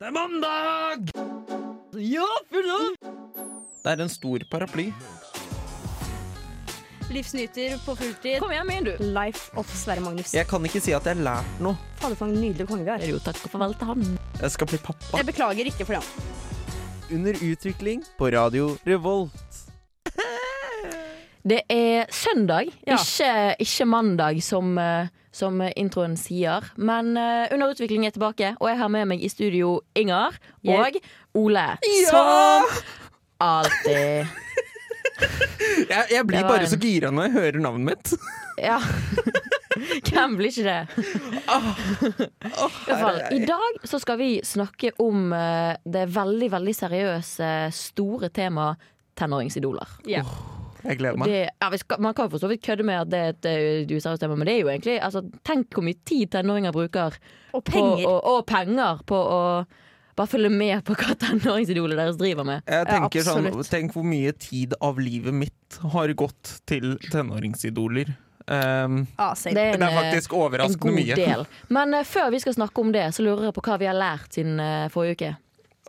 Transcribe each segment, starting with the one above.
Det er mandag! Ja, fylla! Det er en stor paraply. Livsnyter på fulltid. Kom igjen, min, du. Life of Sverre Magnus. Jeg kan ikke si at jeg har lært noe. Fader, for en nydelig konge vi har. Jo takk og farvel til han. Jeg skal bli pappa. Jeg beklager ikke for det. Under utvikling på Radio Revolt. Det er søndag, Ja. ikke, ikke mandag, som, eh, som introen sier. Men uh, Under utvikling er tilbake, og jeg har med meg i studio Inger og Ole. Som alltid. Jeg, jeg blir bare en- så gira når jeg hører navnet mitt. Ja. Hvem blir ikke det? I hvert fall, I dag så skal vi snakke om uh, det veldig, veldig seriøse, store temaet tenåringsidoler. Ja. Jeg gleder meg. Det, ja, vi skal, man kan jo for så vidt kødde med at det er et uh, useriøst tema, men det er jo egentlig altså, Tenk hvor mye tid tenåringer bruker Og på, penger. og, og penger på å bare følge med på hva tenåringsidolet deres driver med. Jeg tenker sånn. Tenk hvor mye tid av livet mitt har gått til tenåringsidoler. Um, ah. Det er en, det er eh, faktisk overraskende mye. del. Men uh, før vi skal snakke om det, så lurer jeg på hva vi har lært siden uh, forrige uke.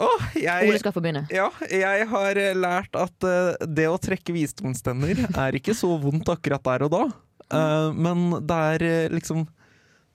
Ole jeg, skal få begynne. ja, jeg har eh, lært at uh, det å trekke visdomstenner er ikke så vondt akkurat der og da. uh, men det er uh, liksom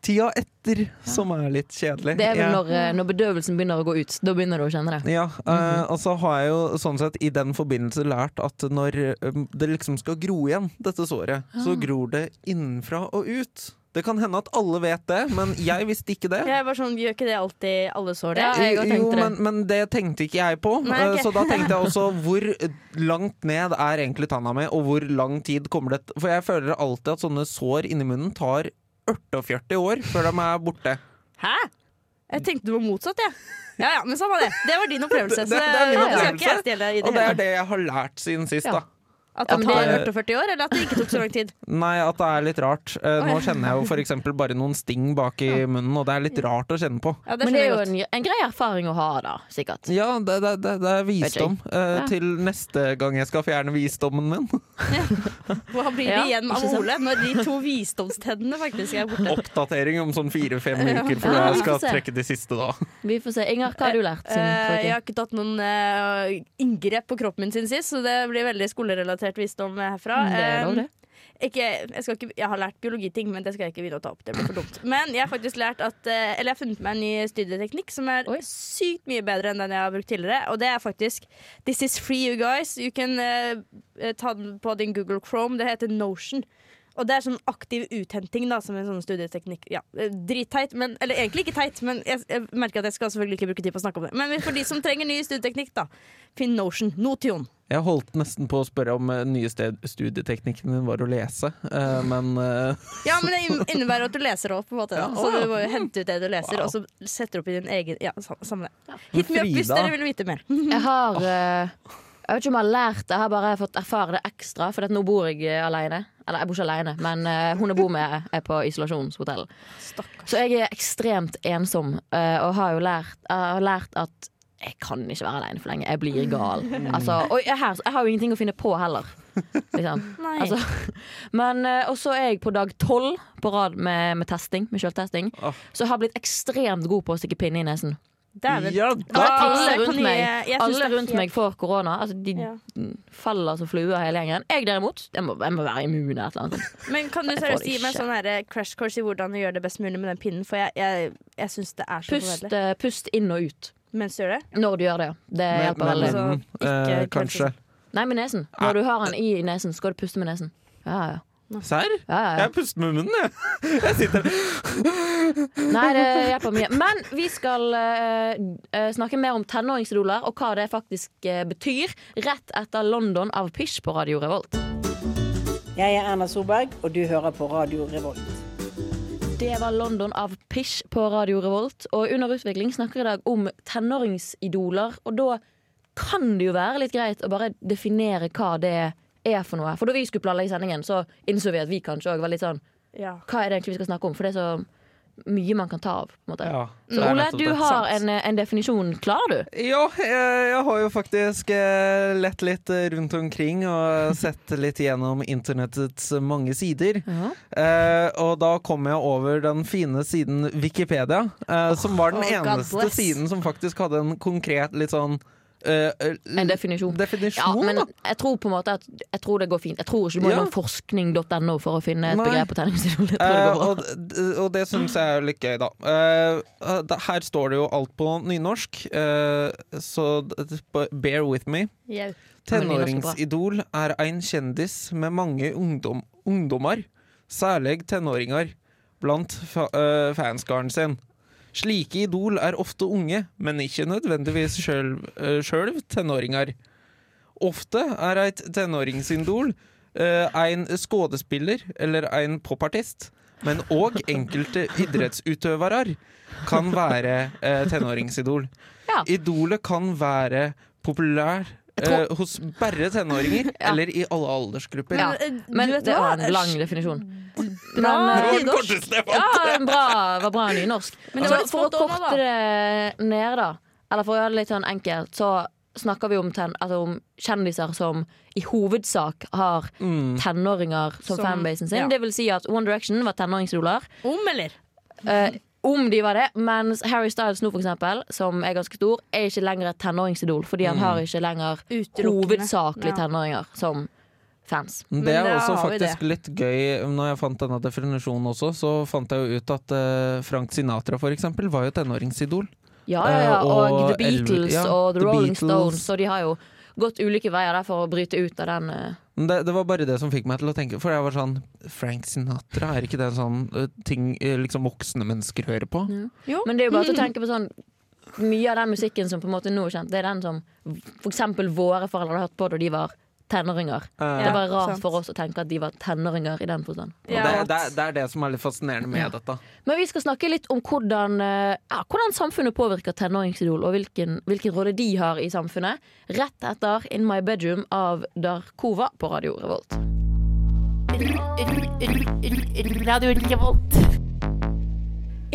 tida etter som er litt kjedelig. Det er vel når, når bedøvelsen begynner å gå ut. Da begynner du å kjenne det. Ja, eh, og så har jeg jo sånn sett i den forbindelse lært at når det liksom skal gro igjen, dette såret, så gror det innenfra og ut. Det kan hende at alle vet det, men jeg visste ikke det. Jeg var sånn, Gjør ikke det alltid alle sår det? Ja, jo, men, men det tenkte ikke jeg på. Nei, okay. Så da tenkte jeg også hvor langt ned er egentlig tanna mi, og hvor lang tid kommer det For jeg føler alltid at sånne sår inni munnen tar 48 år før de er borte. Hæ? Jeg tenkte det var motsatt, jeg. Ja. ja, men samme var det. Det var din opplevelse. Det- Så det- det er min opplevelse. ikke jeg stjele i det Og det er det jeg har lært siden sist, Ja. da. At det tar det- 48 år, eller at det ikke tok så lang tid. Nei, at det er litt rart. Eh, nå kjenner jeg jo eksempel bare noen sting bak i munnen, og det er litt rart å kjenne på. Ja, det Men det er jo en, en grei erfaring å ha, da. Sikkert. Ja, det, det, det, det er visdom. Eh, Ja. Til neste gang jeg skal fjerne visdommen min. Hva blir det igjen av? Ole når de to visdomstennene faktisk er borte? Oppdatering om sånn fire-fem uker, for jeg skal trekke de siste da. Vi får se. Inger, hva har du lært Eh, jeg har ikke tatt noen inngrep på kroppen min siden sist, så det blir veldig skolerelatert visdom herfra. Mm, det er det. ikke, jeg, ikke, jeg har lært biologiting, men det skal jeg ikke begynne å ta opp. Det blir for dumt. Men jeg har faktisk lært at eh, Eller jeg har funnet meg en ny studieteknikk som er Oi. sykt mye bedre enn den jeg har brukt tidligere. Og det er faktisk This is free, you guys. You can eh, ta den på din Google Chrome. Det heter Notion. Og det er sånn aktiv uthenting, da, som en sånn studieteknikk. Ja, eh, Dritteit, men Eller egentlig ikke teit, men jeg, jeg merker at jeg skal selvfølgelig ikke bruke tid på å snakke om det. Men for de som trenger ny studieteknikk, da, finn Notion. Notion. Jeg holdt nesten på å spørre om den nye studieteknikken din var å lese, eh, men eh, Ja, men det innebærer at du leser opp, på en måte. Ja, Så å, ja. du må jo hente ut det du leser, Wow. og så setter du opp i din egen Ja, sam- samme det. Hit me up hvis dere vil vite mer. Jeg har uh, Jeg vet ikke om jeg har lært det, jeg har bare fått erfare det ekstra. For at nå bor jeg aleine. alene. Eller jeg bor ikke alene, men uh, hun jeg bor med, er på isolasjonshotell. Stakkars. Så jeg er ekstremt ensom, uh, og har jo lært, har lært at jeg kan ikke være alene for lenge. Jeg blir gal. Altså, og jeg, her, jeg har jo ingenting å finne på heller. Liksom. Nei. Altså, men eh, Og så er jeg på dag tolv på rad med, med testing, med selvtesting. Oh. Så jeg har blitt ekstremt god på å stikke pinne i nesen. Dæven. ja da! alle rundt meg, alle rundt meg får korona. Altså, de Ja. faller som fluer hele gjengen. Jeg derimot, jeg må, jeg må være immun et eller annet. Men kan du seriøst gi meg sånn eh, crash course i hvordan du gjør det best mulig med den pinnen? For jeg, jeg, jeg syns det er så forferdelig. Pust, pust inn og ut Mens du gjør det? når du gjør det. ja. Det hjelper men, veldig. Altså, ikke eh, kanskje. Nei, med nesen. Når du har den i nesen, skal du puste med nesen. Ja, ja. Serr? ja, ja, ja. Jeg puster med munnen, jeg. Jeg sitter Nei, det hjelper mye. Men vi skal uh, eh, snakke mer om tenåringsidoler og hva det faktisk uh, betyr, rett etter London av Pish på Radio Revolt. Jeg er Erna Solberg, og du hører på Radio Revolt. Det var London av Pish på Radio Revolt. Og Under utvikling snakker i dag om tenåringsidoler. Og da kan det jo være litt greit å bare definere hva det er for noe. For da vi skulle planlegge sendingen, så innså vi at vi kanskje òg var litt sånn Ja. Hva er det egentlig vi skal snakke om? For det er så mye man kan ta av. På en måte. Ja, Så Ole, du har en, en definisjon klar, du. Ja, jeg, jeg har jo faktisk eh, lett litt eh, rundt omkring og sett litt gjennom internettets mange sider. Eh, og da kom jeg over den fine siden Wikipedia, eh, som var den Oh, eneste siden som faktisk hadde en konkret litt sånn eh, eh, En definisjon. Ja, men jeg tror på en måte at Jeg tror det går fint. Jeg tror ikke du må Ja. innom forskning.no for å finne et Nei. begrep på tror det Eh, og, og det syns jeg er litt gøy, da. Uh, eh, her står det jo alt på nynorsk, uh, så bear with me. Tenåringsidol er en kjendis med mange ungdom, ungdommer, særlig tenåringer, blant fa fanskaren sin. Slike idol er ofte unge, men ikke nødvendigvis sjøl øh, tenåringer. Ofte er et tenåringsidol øh, en skuespiller eller en popartist, men òg enkelte idrettsutøvere kan være øh, tenåringsidol. Ja. Idolet kan være populær eh, hos bare tenåringer, Ja. eller i alle aldersgrupper. Ja, Men, eh, Men du det var en lang definisjon. Bra eh, Det var den nynorsk. Ja, det bra, var bra nynorsk. Men det Så var litt for å korte det ned, da, eller for å gjøre det litt sånn enkelt, så snakker vi om, ten, altså om kjendiser som i hovedsak har Mm. tenåringer som, Som- fanbasen sin. ja. Det vil si at One Direction var tenåringsidoler. Om, eller? Eh, om de var det, mens Harry Styles nå, for eksempel, som er ganske stor, er ikke lenger et tenåringsidol, fordi han har ikke lenger hovedsakelig Ja. tenåringer som fans. Det er også faktisk litt gøy Når jeg fant denne definisjonen også, så fant jeg jo ut at eh, Frank Sinatra for eksempel var jo tenåringsidol. Ja, ja, ja. Eh, Og, og The Beatles ja, og The, The Rolling Beatles. Stones, og de har jo gått ulike veier der for å bryte ut av den eh, det, det var bare det som fikk meg til å tenke, for jeg var sånn Frank Sinatra, er ikke det sånn eh, ting eh, liksom voksne mennesker hører på? Jo. Men det er jo bare til å tenke på sånn Mye av den musikken som på en måte nå er kjent, det er den som eksempel våre foreldre hadde hørt på da de var tenåringer. Uh, Det er bare rart sant. for oss å tenke at de var tenåringer i den forstand. Ja, det, det, det er det som er litt fascinerende med Ja. dette. Men vi skal snakke litt om hvordan, eh, ja, hvordan samfunnet påvirker tenåringsidol, og hvilken, hvilken rolle de har i samfunnet. Rett etter In My Bedroom av Darkova på Radio Revolt. Radio Revolt.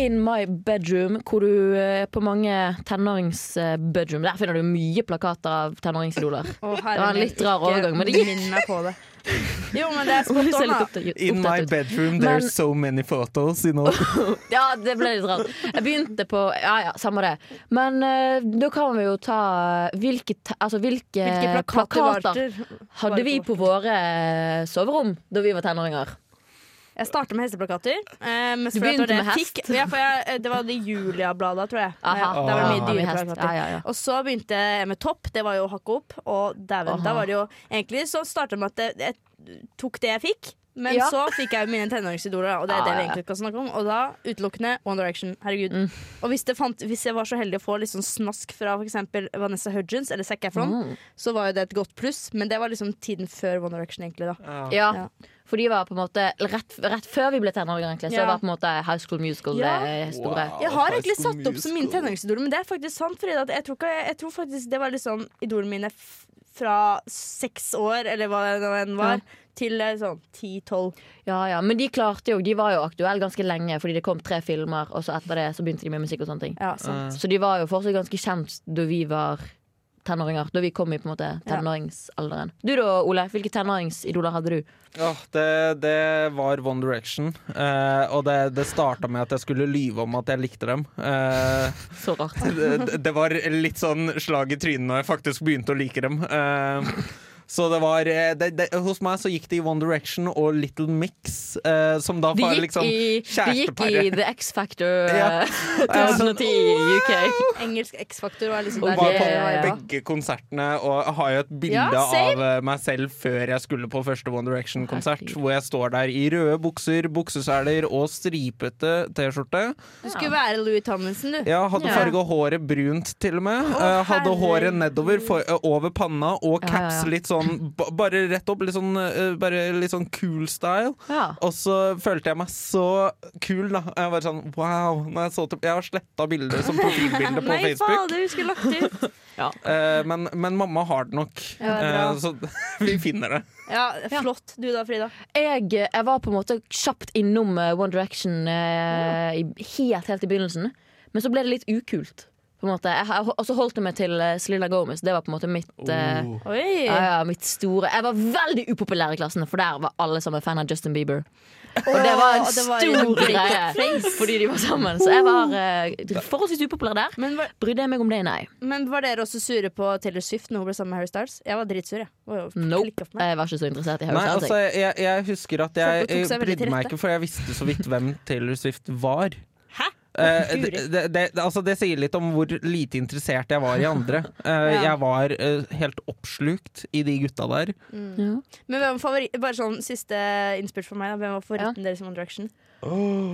In My Bedroom, hvor du eh, på mange tenåringsbedroom Der finner du mye plakater av tenåringsidoler. Oh, Det var en litt rar overgang, men det gikk. På det. Jo, men det er spot on, da. In my bedroom Men- are so many photos, you know. Ja, det ble litt rart. Jeg begynte på Ja ja, samme det. Men uh, da kan vi jo ta Hvilke, altså, hvilke, Hvilke plakater plakater hadde vi på våre eh, soverom da vi var tenåringer? Jeg startet med hesteplakater. Eh, Du begynte det med hest? fikk- Ja, for jeg, eh, det var de Julia-blada, tror jeg. Aha. Ja, der var Ah. mye dyre plakater dyreplakater. Ja, ja, ja. Og så begynte jeg med topp. Det var jo å hakke opp. Og dæven, da var det jo Egentlig så starta det med at jeg, jeg tok det jeg fikk. Men Ja. så fikk jeg jo mine tenåringsidoler, og det er det vi ja. egentlig skal snakke om. Og da utelukkende One Direction. Herregud. Mm. Og hvis, det fant, hvis jeg var så heldig å få litt sånn snask fra f.eks. Vanessa Hudgens eller Zac Efron, Mm. så var jo det et godt pluss. Men det var liksom tiden før One Direction, egentlig. da Ja. For de var på en måte rett, rett før vi ble tenåringer, egentlig. Så Ja. var på en måte High School Musical Ja. det store. Wow. Jeg har egentlig satt opp som min tenåringsidol, men det er faktisk sant. Fordi at jeg, tror ikke, jeg tror faktisk det var litt sånn idolene mine f fra seks år, eller hva det enn var, Ja. til eh, sånn ti-tolv. Ja, ja, Men de klarte jo De var jo aktuelle ganske lenge, fordi det kom tre filmer, og så etter det så begynte de med musikk og sånne ting. Ja, sant. Så de var jo fortsatt ganske kjent da vi var tenåringer. Da vi kom i på en måte Ja. tenåringsalderen. Du da, Ole? Hvilke tenåringsidoler hadde du? Ja, det, det var One Direction. eh, og det, det starta med at jeg skulle lyve om at jeg likte dem. Eh, Så rart. det, det var litt sånn slag i trynet når jeg faktisk begynte å like dem. Eh, så det var eh, det, det, Hos meg så gikk det i One Direction og Little Mix, eh, som da var liksom i, Det gikk i. The X Factor Ja. eh, 2010 i UK. Engelsk X Factor var liksom Og. Var på ja. begge konsertene, og har jo et bilde Ja, av eh, meg selv før jeg skulle på første One Direction-konsert, hvor jeg står der i røde bukser, bukseseler og stripete T-skjorte. Du skulle være Louis Thommessen, du. Ja, hadde farga håret brunt til og med. Å, Eh, hadde håret nedover for, over panna og caps litt sånn sånn bare rett opp, litt sånn, eh, bare litt sånn cool style. Ja. Og så følte jeg meg så kul, da. Jeg var sånn wow. Når jeg, så til, jeg har sletta bilder som profilbilde på Nei, Facebook. vi skulle lagt ut. ja. men, men mamma har det nok, Ja. Eh, så vi finner det. Ja, flott. Du da, Frida? Jeg, jeg var på en måte kjapt innom eh, One Direction eh, helt, helt i begynnelsen. Men så ble det litt ukult. På en måte. Jeg, og så holdt jeg meg til uh, Selena Gomez. Det var på en måte mitt eh, Oh. uh, ja, ja, mitt store Jeg var veldig upopulær i klassen, for der var alle som var fan av Justin Bieber. Og det var en Åh, det var stor greie fordi de var sammen. Så jeg var uh, forholdsvis upopulær der. Men var, Brydde jeg meg om det? Nei. men var dere også sure på Taylor Swift når hun ble sammen med Harry Styles? Jeg var dritsur, jeg. Var jo Nope. Jeg var ikke så interessert i Harry Nei, Styles. altså, jeg, jeg husker at jeg, jeg brydde meg ikke, for jeg visste så vidt hvem Taylor Swift var. Eh, det, det, det, altså det sier litt om hvor lite interessert jeg var i andre. Eh, Ja. Jeg var eh, helt oppslukt i de gutta der. Ja. Men hvem favoritt, bare sånn siste innspill for meg. Da. Hvem var favoritten deres i One Direction?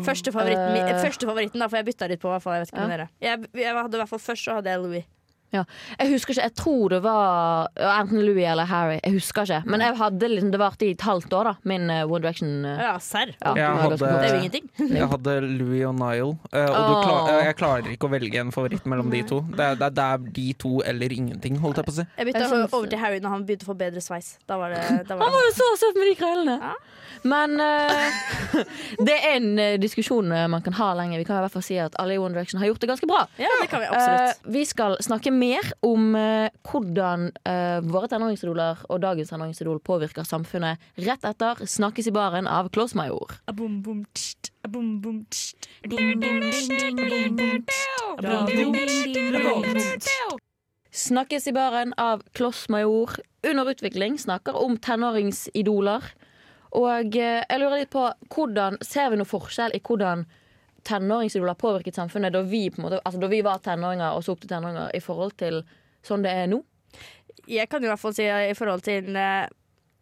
Første favoritten, min, Eh. første favoritten da, for jeg bytta litt på. hvert fall, Jeg vet ikke med Ja. dere jeg, jeg hadde i hvert fall Først så hadde jeg Louis. Jeg husker ikke, jeg tror det var enten Louis eller Harry. Jeg husker ikke Men jeg hadde liksom, det varte i et halvt år, da. Min eh, One Direction. eh, Ja, serr. ja, Jeg det hadde- er jo ingenting. Jeg hadde Louis og Nile, eh, og du klar, jeg klarer ikke å velge en favoritt mellom de to. Det er, det er- det er de to eller ingenting, holdt jeg på å si. Jeg bytta over til Harry når han begynte å få bedre sveis. Da var det, da var Han var jo så søt med de krøllene! Ja. Men uh, det er en diskusjon man kan ha lenge. Vi kan i hvert fall si at alle i One Direction har gjort det ganske bra. Ja, det kan vi absolutt. Eh, vi skal snakke mer om eh, hvordan eh, våre tenåringsidoler og dagens tenåringsidol påvirker samfunnet rett etter 'Snakkes i baren' av tst. Snakkes i baren av Klossmajor. Under utvikling snakker om tenåringsidoler. Og eh, jeg lurer litt på hvordan Ser vi noe forskjell i hvordan tenåringsidoler har påvirket samfunnet da vi, på måte, altså da vi var tenåringer og så opp til tenåringer, i forhold til sånn det er nå? Jeg kan i hvert fall si i forhold til eh,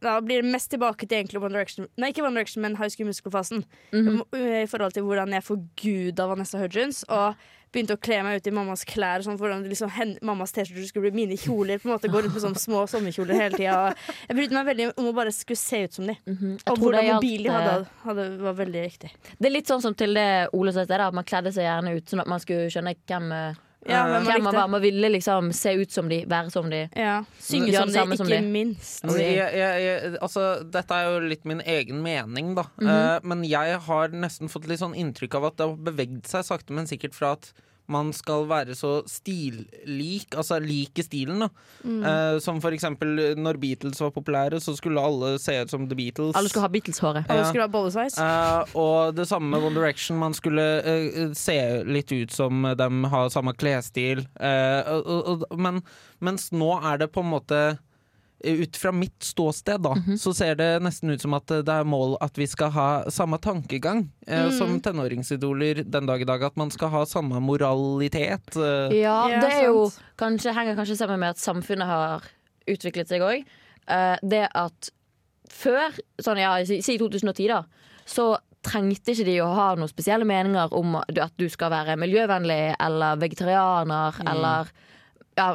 Da blir det mest tilbake til egentlig One Direction Nei, ikke One Direction, men High School Musical-fasen. Mhm. I forhold til hvordan jeg forguda Vanessa Hudgens. Og begynte å kle meg ut i mammas klær. Sånn, hvordan liksom, hen, mammas T-skjorter skulle bli mine kjoler. På en måte Gå rundt med sånne små sommerkjoler hele tida. Jeg brydde meg veldig om å bare skulle se ut som de. Mm -hmm. Og hvordan mobil de hadde, hadde, var veldig riktig. Det er litt sånn som til det Ole sa i sted, at man kledde seg gjerne ut sånn at man skulle skjønne hvem, eh, Ja, hvem man hvem man likte. var. Man ville liksom se ut som de, være som de. Ja. Synge Gjør som det de, samme som ikke de. minst. Altså, jeg, jeg, jeg, altså, dette er jo litt min egen mening, da. Mhm. Eh, men jeg har nesten fått litt sånn inntrykk av at det har beveget seg sakte, men sikkert fra at man skal være så stillik, altså lik i stilen. da Mm. Eh, Som for eksempel når Beatles var populære, så skulle alle se ut som The Beatles. Alle skulle ha Beatles-håret. Alle skulle ha bollesveis. Eh, og det samme med One Direction. Man skulle eh, se litt ut som dem, ha samme klesstil. Eh, og, og, og, men mens nå er det på en måte eh, ut fra mitt ståsted, da, så ser det nesten ut som at det er mål at vi skal ha samme tankegang eh, som tenåringsidoler den dag i dag. At man skal ha samme moralitet. eh. Ja, det er jo kanskje, henger kanskje sammen med at samfunnet har utviklet seg òg. det at før, sånn ja, si si 2010, da, så trengte ikke de å ha noen spesielle meninger om at du skal være miljøvennlig eller vegetarianer eller ja,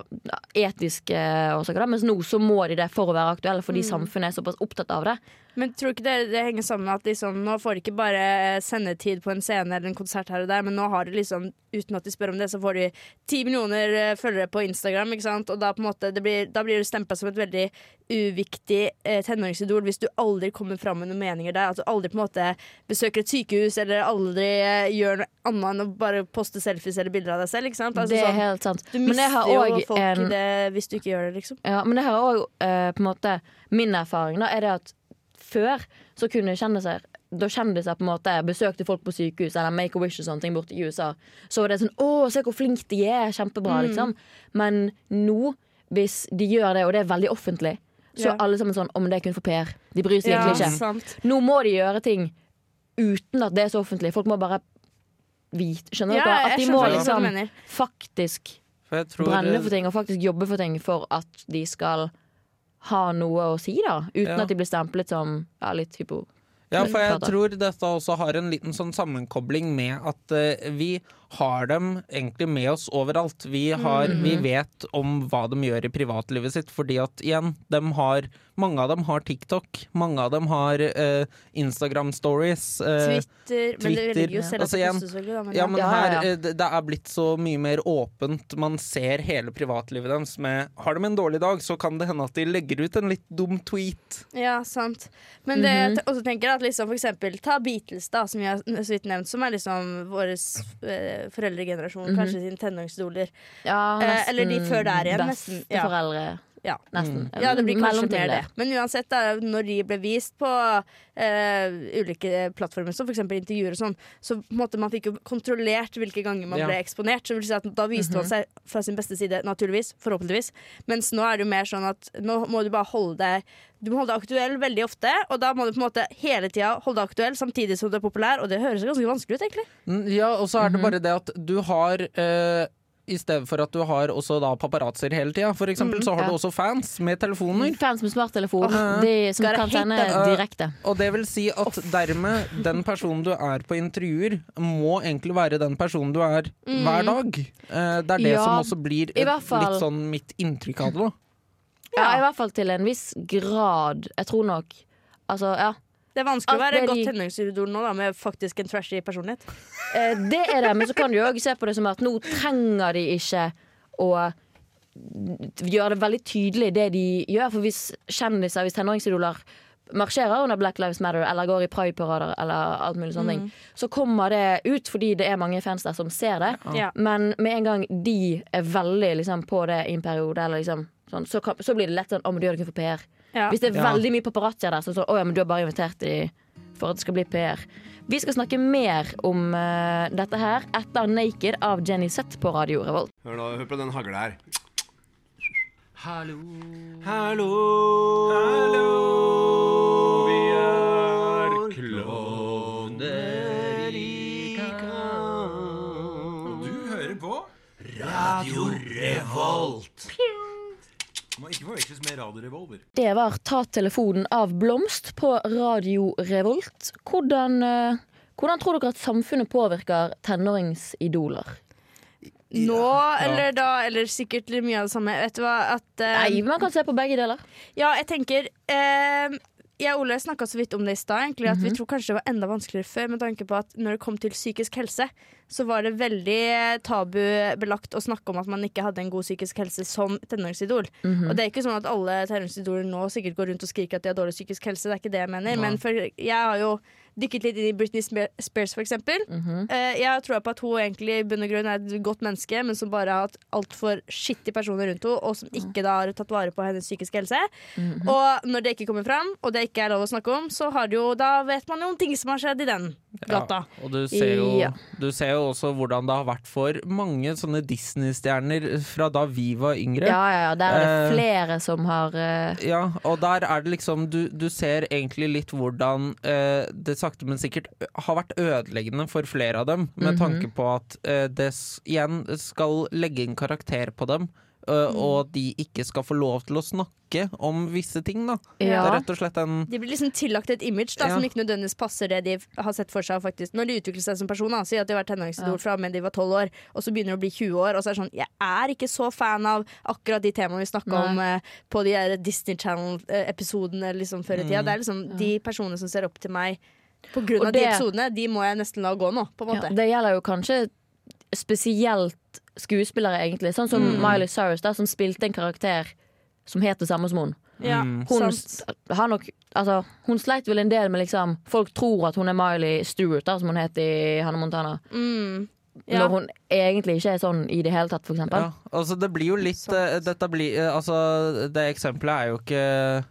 etiske årsaker. Da. Mens nå så må de det for å være aktuelle, fordi samfunnet er såpass opptatt av det. Men tror ikke det, det henger sammen med at liksom, nå får de ikke bare sendetid på en scene eller en konsert her og der, men nå har de liksom, uten at de spør om det, så får de ti millioner eh, følgere på Instagram, ikke sant? Og da, på en måte, det blir, da blir du stempla som et veldig uviktig eh, tenåringsidol hvis du aldri kommer fram med noen meninger der. At du aldri på en måte besøker et sykehus eller aldri eh, gjør noe annet enn å bare poste selfies eller bilder av deg selv. Ikke sant? Altså, det er sånn, helt sant. du mister jo folk en i det hvis du ikke gjør det, liksom. Ja, men det her er òg på en måte min erfaring. Da, er det at før så kunne kjendiser da kjendiser på en måte besøkte folk på sykehus eller Make a Wish og sånne ting borte i USA, så var det sånn 'Å, se hvor flink de er. Kjempebra', Mm. liksom. Men nå, hvis de gjør det, og det er veldig offentlig, så Ja. er alle sammen sånn 'Om det er kun for PR'. De bryr seg Ja, egentlig ikke. sant. Nå må de gjøre ting uten at det er så offentlig. Folk må bare vite Skjønner Ja, dere? At de må liksom faktisk For jeg tror, brenne for ting og faktisk jobbe for ting for at de skal ha noe å si, da. Uten Ja. at de blir stemplet som ja, litt hypo... Ja, for jeg tror dette også har en liten sånn sammenkobling med at uh, vi har dem egentlig med oss overalt. Vi, har, vi vet om hva de gjør i privatlivet sitt, fordi at igjen, de har, mange av dem har TikTok, mange av dem har uh, Instagram stories. Uh, Twitter, Men det Twitter. jo selv Altså, det igjen, da, men ja, men Ja, ja, her, ja. eh, det det er blitt så mye mer åpent. Man ser hele privatlivet deres med Har de en dårlig dag, så kan det hende at de legger ut en litt dum tweet. Ja, sant. Men det jeg -hmm. også tenker at liksom for eksempel Ta Beatles, da, som vi har så vidt nevnt, som er liksom vår eh, foreldregenerasjon, Mhm. kanskje sine tenåringsidoler. Ja, Eh, eller de før der igjen, nesten. Ja. Besteforeldre. Ja. Nesten. Ja, det blir kanskje mer det. Men uansett, da, når de ble vist på uh, ulike plattformer, som f.eks. intervjuer og sånn, så på måte man fikk jo kontrollert hvilke ganger man Ja. ble eksponert. Så vil si at Da viste man seg fra sin beste side, naturligvis. Forhåpentligvis. Mens nå er det jo mer sånn at nå må du bare holde deg Du må holde deg aktuell veldig ofte, og da må du på en måte hele tida holde deg aktuell samtidig som du er populær, og det høres ganske vanskelig ut, egentlig. Mm, Ja, og så er Mhm. det bare det at du har eh, I stedet for at du har også da paparazzoer hele tida, for eksempel, så har Mm, ja. du også fans med telefoner. Fans med smarttelefon, Åh. de som kan sende direkte. direkte. Og det vil si at dermed, den personen du er på intervjuer, må egentlig være den personen du er hver dag. Uh, det er det Ja, som også blir et, litt sånn mitt inntrykk av det. da. Ja, i hvert fall til en viss grad. Jeg tror nok Altså, ja. Det er vanskelig å være et godt tenåringsidol nå, da, med faktisk en trashy personlighet. Eh, Det er det, men så kan du òg se på det som at nå trenger de ikke å gjøre det veldig tydelig det de gjør. For hvis kjendiser, hvis tenåringsidoler marsjerer under Black Lives Matter eller går i Pride-parader eller alt mulig sånne ting, så kommer det ut fordi det er mange fans der som ser det. Ja. Men med en gang de er veldig liksom, på det i en periode, eller liksom, sånn, så, så blir det lett sånn Å, men du gjør det ikke for PR. Ja. Hvis det er Ja. veldig mye paparazzier der, så sånn Å ja, men du har bare invitert de for at det skal bli PR. Vi skal snakke mer om uh, dette her etter 'Naked' av Jenny Sett på Radio Revolt. Hør da, hør på den hagla her. Hallo. Hallo. Hallo. Vi er klovner i kamp. Du hører på Radio Revolt. Må ikke forveksles med Radio Revolver. Det var 'Ta telefonen' av Blomst på Radio Revolt. Hvordan, eh, hvordan tror dere at samfunnet påvirker tenåringsidoler? Nå eller da, eller sikkert mye av det samme. Vet du hva, at uh, Nei, man kan se på begge deler. Ja, jeg tenker eh, Jeg og Ole snakka så vidt om det i stad. egentlig, At vi tror kanskje det var enda vanskeligere før, med tanke på at når det kom til psykisk helse, så var det veldig tabubelagt å snakke om at man ikke hadde en god psykisk helse som tenåringsidol. Og det er ikke sånn at alle tenåringsidoler nå sikkert går rundt og skriker at de har dårlig psykisk helse. Det er ikke det jeg mener. Men for, jeg har jo dykket litt inn i Britney Spe- Spears, for eksempel. Eh, jeg tror på at hun egentlig i bunn og grunn er et godt menneske, men som bare har hatt altfor skittige personer rundt henne, og som ikke da har tatt vare på hennes psykiske helse. Og når det ikke kommer fram, og det ikke er lov å snakke om, så har det jo, da vet man jo om ting som har skjedd i den gata. Ja, og du ser, jo, Ja. du ser jo også hvordan det har vært for mange sånne Disney-stjerner fra da vi var yngre. Ja, ja, ja. Der er det Eh, flere som har eh, Ja, og der er det liksom Du, du ser egentlig litt hvordan eh, det sakte, men sikkert har vært ødeleggende for flere av dem, med tanke på at uh, det igjen skal legge en karakter på dem, ø, og de ikke skal få lov til å snakke om visse ting, da. Det er rett og slett en De blir liksom tillagt et image da, Ja. som ikke nødvendigvis passer det de har sett for seg. faktisk Når de utvikler seg som person. Da. sier at de har vært tenåringsidol fra men de var 12 år, og så begynner de å bli 20 år. Og så er det sånn Jeg er ikke så fan av akkurat de temaene vi snakka om uh, på de der Disney Channel-episodene liksom, før i tida. Det er liksom de personene som ser opp til meg på grunn av av de det- episodene, de må jeg nesten la gå nå, på en Ja, det gjelder jo kanskje spesielt skuespillere, egentlig. Sånn som Miley Cyrus, da, som spilte en karakter som het det samme som hun. Ja, Hun, sant. har nok, altså, hun sleit vel en del med liksom Folk tror at hun er Miley Stewart, da, som hun het i Hannah Montana. Mm. Ja. Når hun egentlig ikke er sånn i det hele tatt, for eksempel. Ja, altså det blir jo litt uh, Dette blir uh, Altså, det eksempelet er jo ikke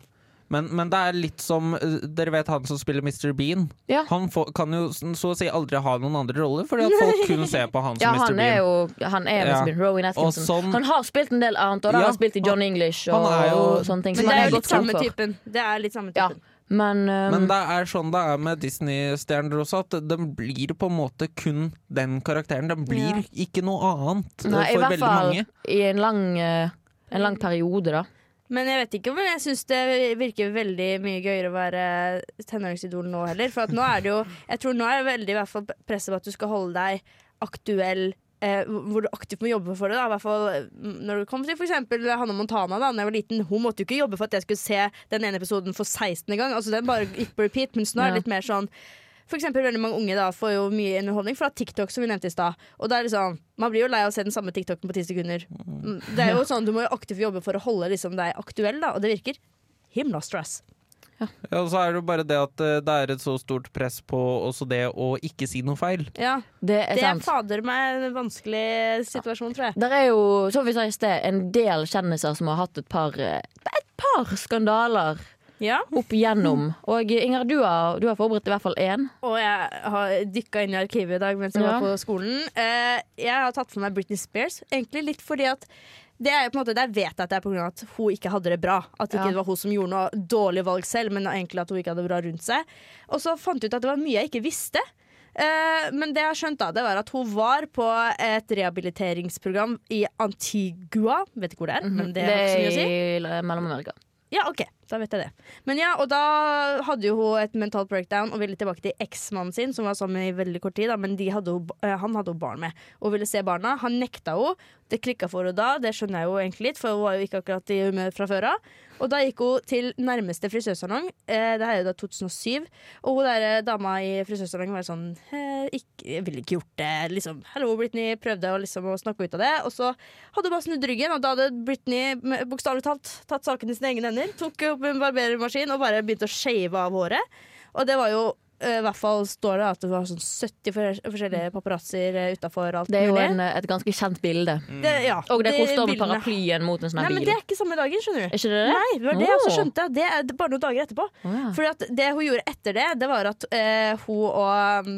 men, men det er litt som eh, Dere vet han som spiller Mr. Bean? Ja. Han får, kan jo så å si aldri ha noen andre roller, fordi at folk kun ser på han som Ja, Mr. Bean. er jo Han er Ja. Mr. Bean, Rowan Atkinson. Sånn- Han har spilt en del annet, og da Ja, har han spilt i John English og, han er jo- sånne ting. Men det han er jo litt samme typen. Det er litt samme Ja. typen. Men, um, Men det er sånn det er med Disney-stjerner også, at den blir på en måte kun den karakteren. Den blir ikke noe annet nei, i for hvert veldig fall mange. i en lang, eh, en lang periode, da. Men jeg vet ikke om jeg syns det virker veldig mye gøyere å være tenåringsidol nå heller. For nå er det jo Jeg tror nå er det veldig i hvert fall presset på at du skal holde deg aktuell eh, hvor du aktivt må jobbe for det. Da. I hvert fall mm, når det kom til eksempel Hanne Montana. Da når jeg var liten, Hun måtte jo ikke jobbe for at jeg skulle se den ene episoden for 16. gang. Altså Den bare gikk på repeat, mens nå er det litt mer sånn for eksempel, veldig mange unge da får jo mye underholdning fra TikTok, som vi nevnte i stad. Og da er liksom, Man blir jo lei av å se den samme TikToken på ti sekunder. Mm, Det er jo sånn, Du må jo aktivt jobbe for å holde liksom, deg aktuell, da, og det virker himla stress. Ja, og så er det jo bare det at eh, det er et så stort press på også det å ikke si noe feil. Ja, Det er Det er sant. fader meg en vanskelig situasjon, tror jeg. Det er jo, som vi sa i sted, en del kjendiser som har hatt et par, eh, et par skandaler Ja, opp igjennom. Og Inger, du har, du har forberedt i hvert fall én. Og jeg har dykka inn i arkivet i dag mens jeg Ja. var på skolen. Eh, jeg har tatt for meg Britney Spears, egentlig litt fordi at det er på en måte, Der vet jeg at det er pga. at hun ikke hadde det bra. At ikke Ja. det var hun som gjorde noe dårlig valg selv, men egentlig at hun ikke hadde det bra rundt seg. Og så fant jeg ut at det var mye jeg ikke visste. Uh, men det jeg har skjønt da, det var at hun var på et rehabiliteringsprogram i Antigua. Vet ikke hvor det er, men det, har ikke så mye å si. er Mellom-Amerika. Ja, ok, da vet jeg det. Men ja, og da hadde jo hun et mentalt breakdown og ville tilbake til eksmannen sin, som var sammen i veldig kort tid, da, men de hadde hun, eh, han hadde hun barn med og ville se barna. Han nekta henne. Det klikka for henne da, det skjønner jeg jo egentlig litt, for hun var jo ikke akkurat i humør fra før av. Og da gikk hun til nærmeste frisørsalong. Eh, det her er jo da 2007. Og hun der eh, dama i frisørsalongen var sånn eh, ikke, Jeg ville ikke gjort det. Liksom, Hallo, Britney prøvde å, liksom, å snakke ut av det. Og så hadde hun bare snudd ryggen, og da hadde Britney bokstavelig talt tatt saken i sine egne hender. Tok opp en barbermaskin og bare begynte å shave av håret. Og det var jo i hvert fall står det at det var sånn 70 forskjellige paparazzoer utafor alt Det er jo en, et ganske kjent bilde. Det, ja, Og det er hvor med paraplyen mot en sånn Nei, men det er ikke samme dagen, skjønner du. Er ikke det det? Nei, det var det jeg også skjønte. Det er bare noen dager etterpå. Oh, ja. Fordi det hun gjorde etter det, det var at eh, hun og um,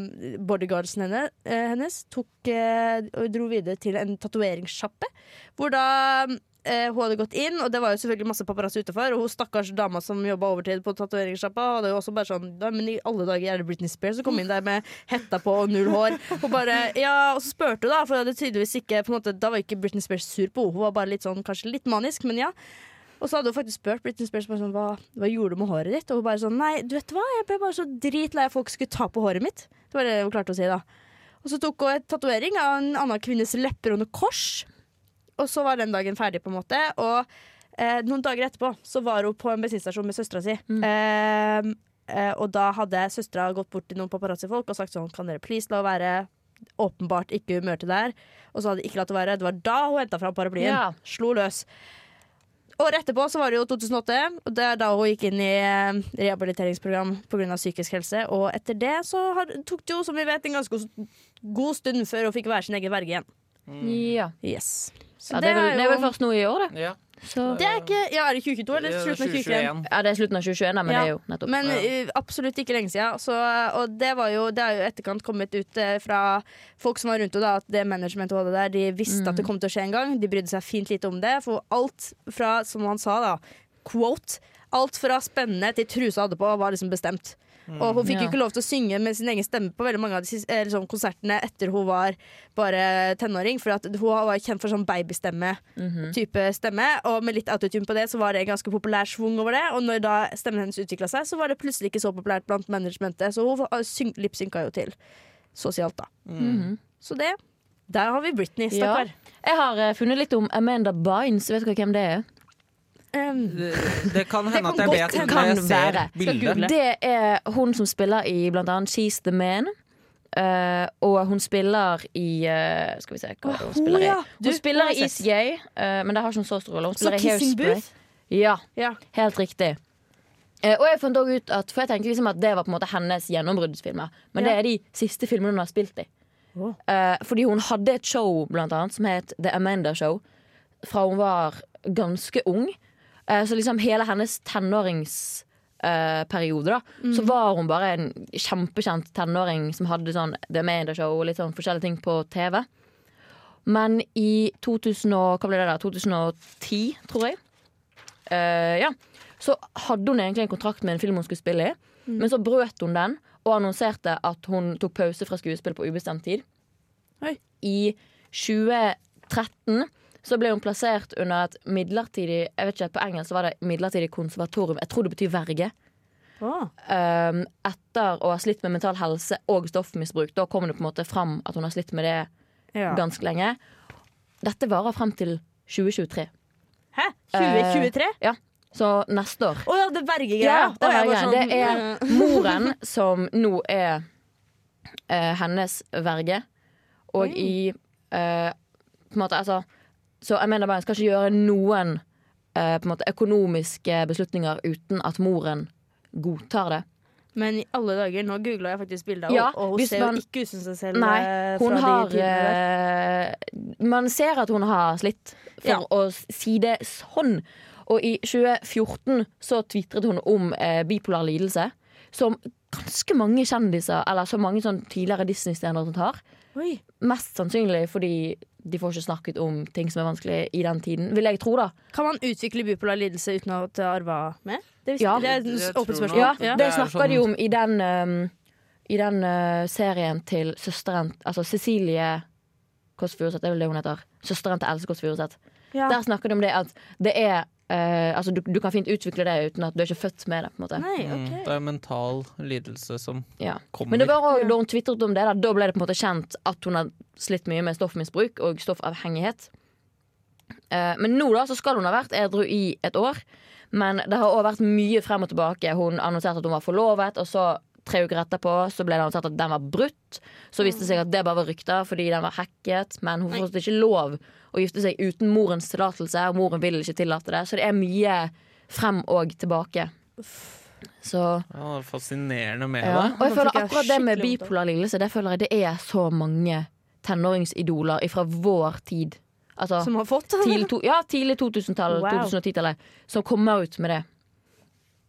bodyguardsen henne, eh, hennes tok, eh, dro videre til en tatoveringssjappe. Hvor da eh, hun hadde gått inn, og det var jo selvfølgelig masse paparazzi utenfor. Og hun stakkars dama som jobba overtid på tatoveringssjappa, hadde jo også bare sånn «Da, Men i alle dager er det Britney Spears som kom inn der med hetta på og null hår. Og bare, ja, og så spurte hun, da, for det hadde tydeligvis ikke på en måte, Da var ikke Britney Spears sur på henne, hun var bare litt sånn, kanskje litt manisk, men ja. Og så hadde hun faktisk spurt Britney Spears sånn, hva, hva gjorde du med håret ditt. Og hun bare sånn Nei, du vet hva, jeg ble bare så dritlei av folk skulle ta på håret mitt. Det var det hun klarte å si, da. Og så tok hun et tatovering av en annen kvinnes lepper under kors. Og så var den dagen ferdig, på en måte. Og eh, noen dager etterpå så var hun på en bensinstasjon med søstera si. Eh, eh, og da hadde søstera gått bort til noen paparazzi-folk og sagt sånn Kan dere please la henne være åpenbart ikke humør til det her? Og så hadde de ikke latt det være. Det var da hun henta fram paraplyen. Ja. Slo løs. Året etterpå så var det jo 2008, og det er da hun gikk inn i eh, rehabiliteringsprogram pga. psykisk helse. Og etter det så har, tok det jo, som vi vet, en ganske god stund før hun fikk være sin egen verge igjen. Ja. Yes. Så ja det, er vel, det er vel først nå i år, det. Ja. Så, Det er ikke Ja, er det 2022 eller slutten av 2021? ja, det er slutten av 2021, da, men Ja. det er jo nettopp Men eh, absolutt ikke lenge siden. Så, og det var jo Det er jo etterkant kommet ut eh, fra folk som var rundt henne, at det managementet hun hadde der, de visste at det kom til å skje en gang. De brydde seg fint lite om det. For alt fra, som han sa, da, quote Alt fra spennende til trusa hadde på, var liksom bestemt. Og hun fikk jo ikke lov til å synge med sin egen stemme på veldig mange av de liksom, konsertene etter hun var bare tenåring. For at hun var kjent for sånn babystemme type stemme. Og med litt autotune på det, så var det en ganske populær svung over det. Og når da stemmen hennes utvikla seg, så var det plutselig ikke så populært blant managementet. Så hun lipsynka jo til sosialt, da. Så det Der har vi Britney, stakkar. Ja. Jeg har eh, funnet litt om Amanda Bynes. Vet dere hvem det er? Um, Det, det kan Det hende kan at jeg vet når jeg ser bildet. Det er hun som spiller i blant annet She's the Man. Uh, og hun spiller i uh, Skal vi se hva hun spiller i. Hun Du, spiller i Is Yay, Gay, eh, men det har ikke hun så stor rolle. Hun Så i Kissing Hairspray. Booth? Ja, ja. helt riktig. Eh, og jeg fant også ut at For jeg tenkte liksom at det var på en måte hennes gjennombruddsfilmer. Men Ja. det er de siste filmene hun har spilt i. Oh. Fordi hun hadde et show blant annet som het The Amanda Show fra hun var ganske ung. Eh, så liksom hele hennes tenåringsperiode, da, så var hun bare en kjempekjent tenåring som hadde sånn The Amanda Show og litt sånn forskjellige ting på TV. Men i 2000 og, hva ble det da? 2010, tror jeg, uh, ja, så hadde hun egentlig en kontrakt med en film hun skulle spille i. Men så brøt hun den og annonserte at hun tok pause fra skuespill på ubestemt tid. Oi. I 2013 så ble hun plassert under et midlertidig Jeg vet ikke, På engelsk var det midlertidig konservatorium. Jeg tror det betyr verge. Oh. um, etter å ha slitt med mental helse og stoffmisbruk. Da kommer det på en måte fram at hun har slitt med det Ja. ganske lenge. Dette varer frem til 2023. Hæ? 2023? Ja, så neste år. Å ja, det er vergegreia. Ja, det sånn, det er moren som nå er uh, hennes verge. Og mm. i uh, på en måte, altså, Så jeg mener bare jeg skal ikke gjøre noen eh, på en måte, økonomiske beslutninger uten at moren godtar det. Men i alle dager, nå googla jeg faktisk bildet av Ja, henne, og hun ser man- jo ikke ut som seg selv. Nei, eh, hun har eh, Man ser at hun har slitt, for Ja. å si det sånn. Og i 2014 så tvitret hun om eh, bipolar lidelse, som ganske mange kjendiser, eller så mange sånn tidligere Disney-stjerner har. Oi. Mest sannsynlig fordi de får ikke snakket om ting som er vanskelig i den tiden, vil jeg tro, da. Kan man utvikle bipolar lidelse uten å ha arva med? Det, visste- Ja. det er et åpent spørsmål. Ja, det Det er snakker de sånn- om i den, um, i den uh, serien til søsteren Altså Cecilie Kåss Furuseth, det er vel det hun heter. Søsteren til Else Kåss Furuseth. Ja. Der snakker de om det at det er eh, Altså, du, du kan fint utvikle det uten at du er ikke født med det. på en måte Nei, Mm, ok. Det er mental lidelse som ja. kommer. Men det var også, da hun tvitret om det, da, da ble det på en måte kjent at hun har slitt mye med stoffmisbruk og stoffavhengighet. Uh, men nå da så skal hun ha vært edru i et år. Men det har også vært mye frem og tilbake. Hun annonserte at hun var forlovet, og så tre uker etterpå så ble det antatt at den var brutt. Så viste det seg at det bare var rykter fordi den var hacket. Men hun får ikke lov å gifte seg uten morens tillatelse, og moren vil ikke tillate det. Så det er mye frem og tilbake. Så ja, det er fascinerende med ja. det. Og jeg føler akkurat det med bipolar lidelse Det føler jeg det er så mange tenåringsidoler fra vår tid. Altså Som har fått tidlig, to, ja, tidlig 2000-tall, Wow. 2010-tallet, som kommer ut med det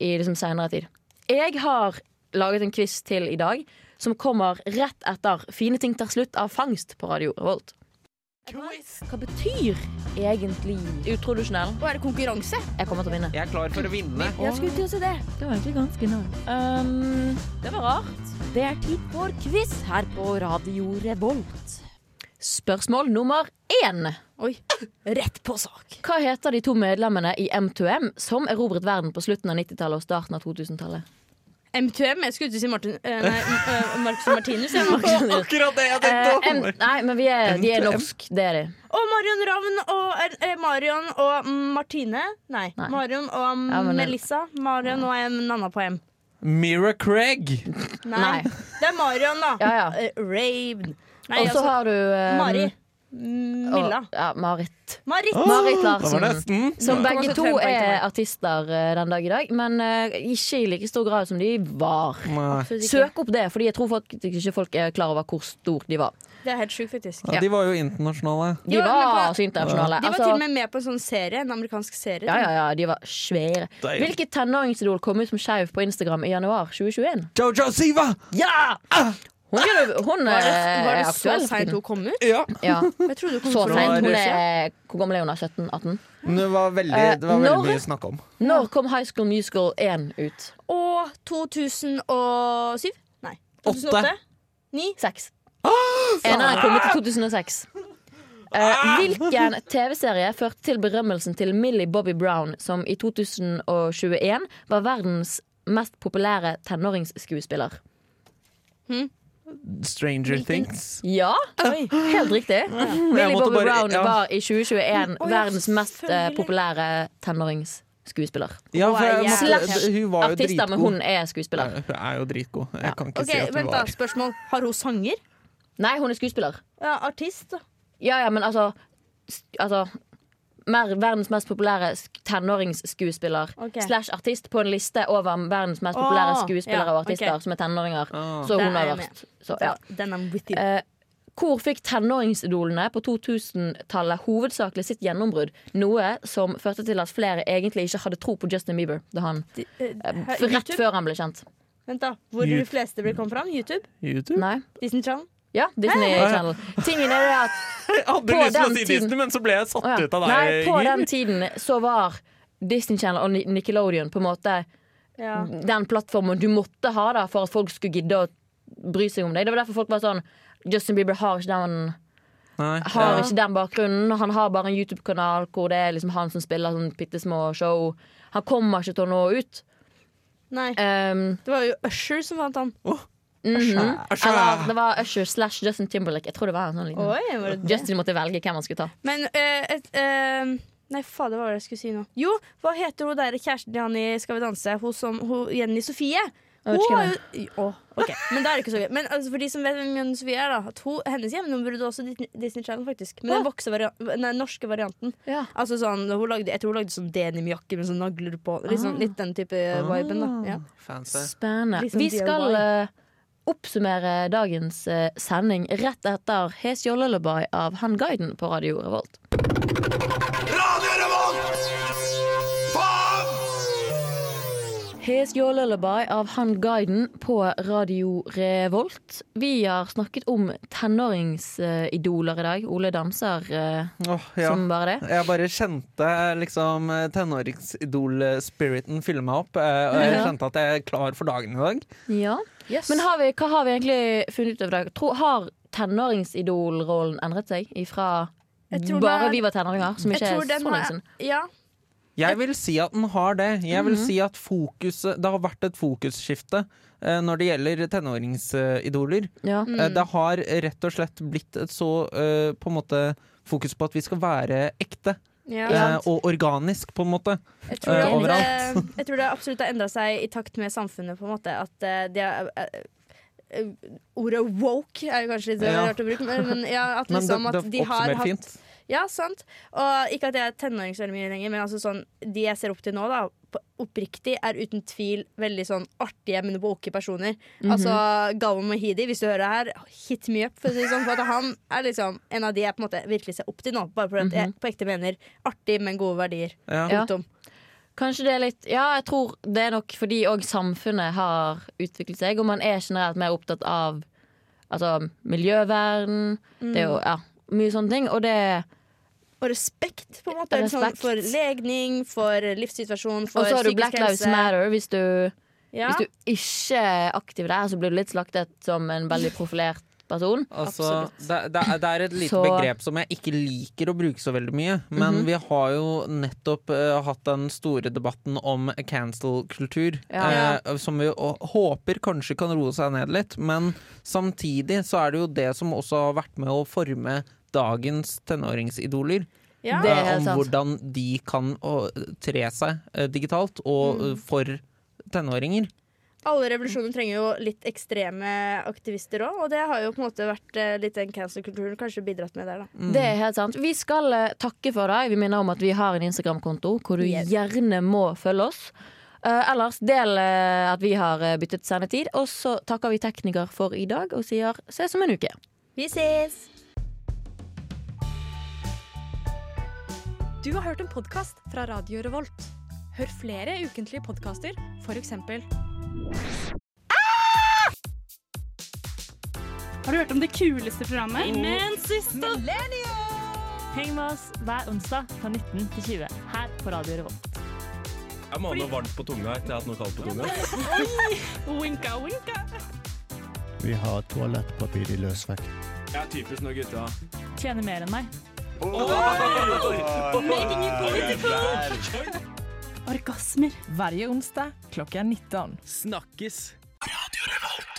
i liksom seinere tid. Jeg har laget en quiz til i dag som kommer rett etter Fine ting tar slutt av Fangst på Radio Revolt. Hva betyr egentlig utrodusjonell? Og er det konkurranse? Jeg kommer til å vinne. Jeg er klar for å vinne. Jeg skulle til å si det. Det var egentlig ganske nært. Um, det var rart. Det er tid for quiz her på Radio Revolt. Spørsmål nummer én. Oi. Rett på sak. Hva heter de to medlemmene i M2M som erobret verden på slutten av 90-tallet og starten av 2000-tallet? M2M. Jeg skulle ikke si Martin eh, Nei, uh, Marcus og Martinus. Akkurat det jeg Eh, tenkte M om! nei, men vi er, de er M2M. norsk. Det er de. Og Marion Ravn og eh, Marion og Martine. Nei. Nei. Marion og Ja, men- Melissa. Marion og en annen på M. Mira Craig. Nei. Nei. Det er Marion, da. Ja, ja. Eh, Raven. Og så altså, har du um, Mari. Mm, Milla. Og, ja, Marit. Marit. Marit Larsen. Som Ja. begge to er artister eh, den dag i dag, men uh, ikke i like stor grad som de var. Søk opp det, fordi jeg tror folk, ikke folk er klar over hvor stor de var. Det er helt sjukt, faktisk. Ja, de var jo internasjonale. De De var var på- så internasjonale. De var Altså, til og med med på en sånn serie, en amerikansk serie. ja, ja, ja, de var svære. Deil. Hvilket tenåringsidol kom ut som skeiv på Instagram i januar 2021? Jojo Siva! Ja! Hun, hun Var det, eh, var det så aktuell. seint hun kom ut? Ja. Ja, Jeg trodde hun kom så seint. Hvor gammel er hun? 17-18? Det var veldig, Eh, det var veldig når- mye snakk om. Når kom High School Musical 1 ut? Og 2007? Nei. Åtte. 2008? Ni? Seks. Eneren kom ut i 2006. Uh, hvilken TV-serie førte til berømmelsen til Millie Bobby Brown, som i 2021 var verdens mest populære tenåringsskuespiller? Stranger Things. Ja, Oi. helt riktig. Millie måtte Bobby bare- Brown ja. var i 2021 oh, ja, verdens mest eh, populære tenåringsskuespiller. Ja, jeg Slash var Artister, men hun er skuespiller. Ja, Hun er jo dritgod. Jeg kan ikke okay, si at hun vent da, spørsmål. Har hun sanger? Nei, hun er skuespiller. Ja, artist, da. Ja, ja, men altså, altså mer, Verdens mest populære sk- tenåringsskuespiller okay. slash artist på en liste over verdens mest populære oh, skuespillere ja, og artister okay. som er tenåringer. Oh. Så hun er har vært så, ja. Eh, Hvor fikk tenåringsidolene på 2000-tallet hovedsakelig sitt gjennombrudd? Noe som førte til at flere egentlig ikke hadde tro på Justin Bieber da han, De- eh, rett før han ble kjent. Vent da, Hvor de fleste ble kommet fram? YouTube? YouTube? Nei? Disney Channel? Ja, Disney? Channel. Tingen er det at Jeg hadde lyst til å si tiden- Disney, men så ble jeg satt ja. ut av deg. Nei, på den tiden så var Disney Channel og Nickelodeon på en måte Ja. den plattformen du måtte ha da for at folk skulle gidde å bry seg om deg. Det var derfor folk var sånn Justin Bieber har ikke den, Nei, har ja. ikke den bakgrunnen. Han har bare en YouTube-kanal hvor det er liksom han som spiller sånn bitte små show. Han kommer ikke til å nå ut. Nei. Um, Det var jo Usher som vant han. Mhm. Eller det var Usher slash Justin Timberlake. Jeg tror det var en sånn liten Oi, var det det? Justin måtte velge hvem han skulle ta. Men uh, et, uh, Nei, fader, hva var det jeg skulle si nå? Jo, hva heter hun der kjæresten til han i Skal vi danse? Hun som, hun, Jenny Sofie. Hun har jo Men da er det ikke så gøy. Men altså, for de som vet hvem Jenny Sofie er, da at hun, Hennes hjemnummer burde også Disney- Disney Channel, faktisk. Men den vokse varian- nei, norske varianten. Ja. Altså sånn, hun lagde, Jeg tror hun lagde sånn denimjakke med sånn nagler på. Sånn, litt den type viben. da ja. Spennende. Liksom Vi skal oppsummere dagens eh, sending rett etter Hes Jollalabai' av Han Guiden på Radio Revolt. Hes Your Lullaby av Han Guiden på Radio Revolt. Vi har snakket om tenåringsidoler i dag. Ole danser oh, ja. som bare det. Jeg bare kjente liksom tenåringsidol-spiriten fylle meg opp. eh, Og jeg kjente at jeg er klar for dagen i dag. Ja. Yes. Men har vi, hva har vi egentlig funnet ut av i dag? Tro, har tenåringsidolrollen endret seg ifra bare er- vi var tenåringer, som ikke er så lenge siden? Ja. Jeg vil si at den har det. Jeg vil si at fokuset Det har vært et fokusskifte eh, når det gjelder tenåringsidoler. Ja. Eh, Det har rett og slett blitt et så eh, på en måte fokus på at vi skal være ekte. ja. og organisk, på en måte. Jeg tror, det, overalt. jeg tror det absolutt har endra seg i takt med samfunnet. på en måte At det er, Ordet woke er jo kanskje litt Ja. rart å bruke, men, ja, at, Men liksom, det, at det de har hatt fint. Ja, sant. Og ikke at jeg er tenåring så mye lenger, men altså sånn, de jeg ser opp til nå, da, oppriktig, er uten tvil veldig sånn artige, men woke personer. Altså Gavo Mahidi, hvis du hører her, hit me up, for å si det sånn. For at han er liksom en av de jeg på en måte virkelig ser opp til nå. Bare fordi at jeg på ekte mener artig, men gode verdier. Ja. Punktum. Kanskje det er litt Ja, jeg tror det er nok fordi òg samfunnet har utviklet seg, og man er generelt mer opptatt av altså, miljøvern. Det er jo ja, mye sånne ting. Og det Og respekt, på en måte. Sånn, for legning, for livssituasjon, for Og så har du psykisk Black Lives. Matter. Hvis du, Ja. hvis du ikke er aktiv der, så blir du litt slaktet som en veldig profilert person. Altså, det, det, er, det er et lite Så- begrep som jeg ikke liker å bruke så veldig mye. Men Mhm. vi har jo nettopp uh, hatt den store debatten om cancel-kultur. Ja. Uh, som vi håper kanskje kan roe seg ned litt. Men samtidig så er det jo det som også har vært med å forme dagens tenåringsidoler. Ja. Det er eh, om hvordan de kan tre seg eh, digitalt, og Mm. eh, for tenåringer. Alle revolusjoner trenger jo litt ekstreme aktivister òg, og det har jo på en måte vært litt den cancel-kulturen kanskje bidratt med der, da. Mm. Det er helt sant. Vi skal takke for deg. Vi minner om at vi har en Instagram-konto hvor du Yes. gjerne må følge oss. Uh, ellers del uh, at vi har uh, byttet sendetid. Og så takker vi tekniker for i dag og sier ses om en uke. Vi ses! Du har hørt en podkast fra Radio Revolt. Hør flere ukentlige podkaster, f.eks. Har du hørt om det kuleste programmet? Imensista! Heng med oss hver onsdag fra 19 til 20 her på Radio Revolt. Jeg må ha noe varmt på tunga etter jeg har hatt noe kaldt på tunga. Winka, winka. Vi har toalettpapir i løsvekt. Jeg er typisk når gutta Tjener mer enn meg. Making it political! Orgasmer. Hver onsdag klokka 19. Snakkes. Radio Revolt.